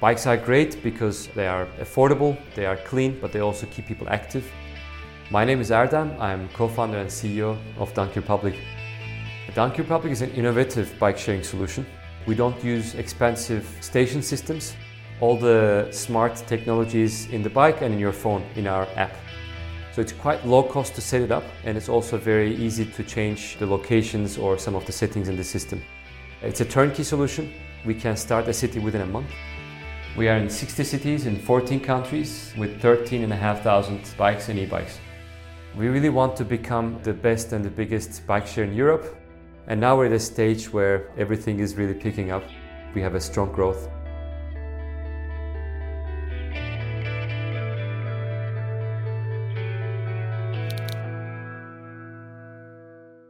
Bikes are great because they are affordable, they are clean, but they also keep people active. My name is Erdem. I'm co-founder and CEO of Donkey Republic. Donkey Republic is an innovative bike sharing solution. We don't use expensive station systems. All the smart technologies in the bike and in your phone in our app. So it's quite low cost to set it up and it's also very easy to change the locations or some of the settings in the system. It's a turnkey solution. We can start a city within a month. We are in 60 cities in 14 countries with 13,500 bikes and e-bikes. We really want to become the best and the biggest bike share in Europe. And now we're at a stage where everything is really picking up. We have a strong growth.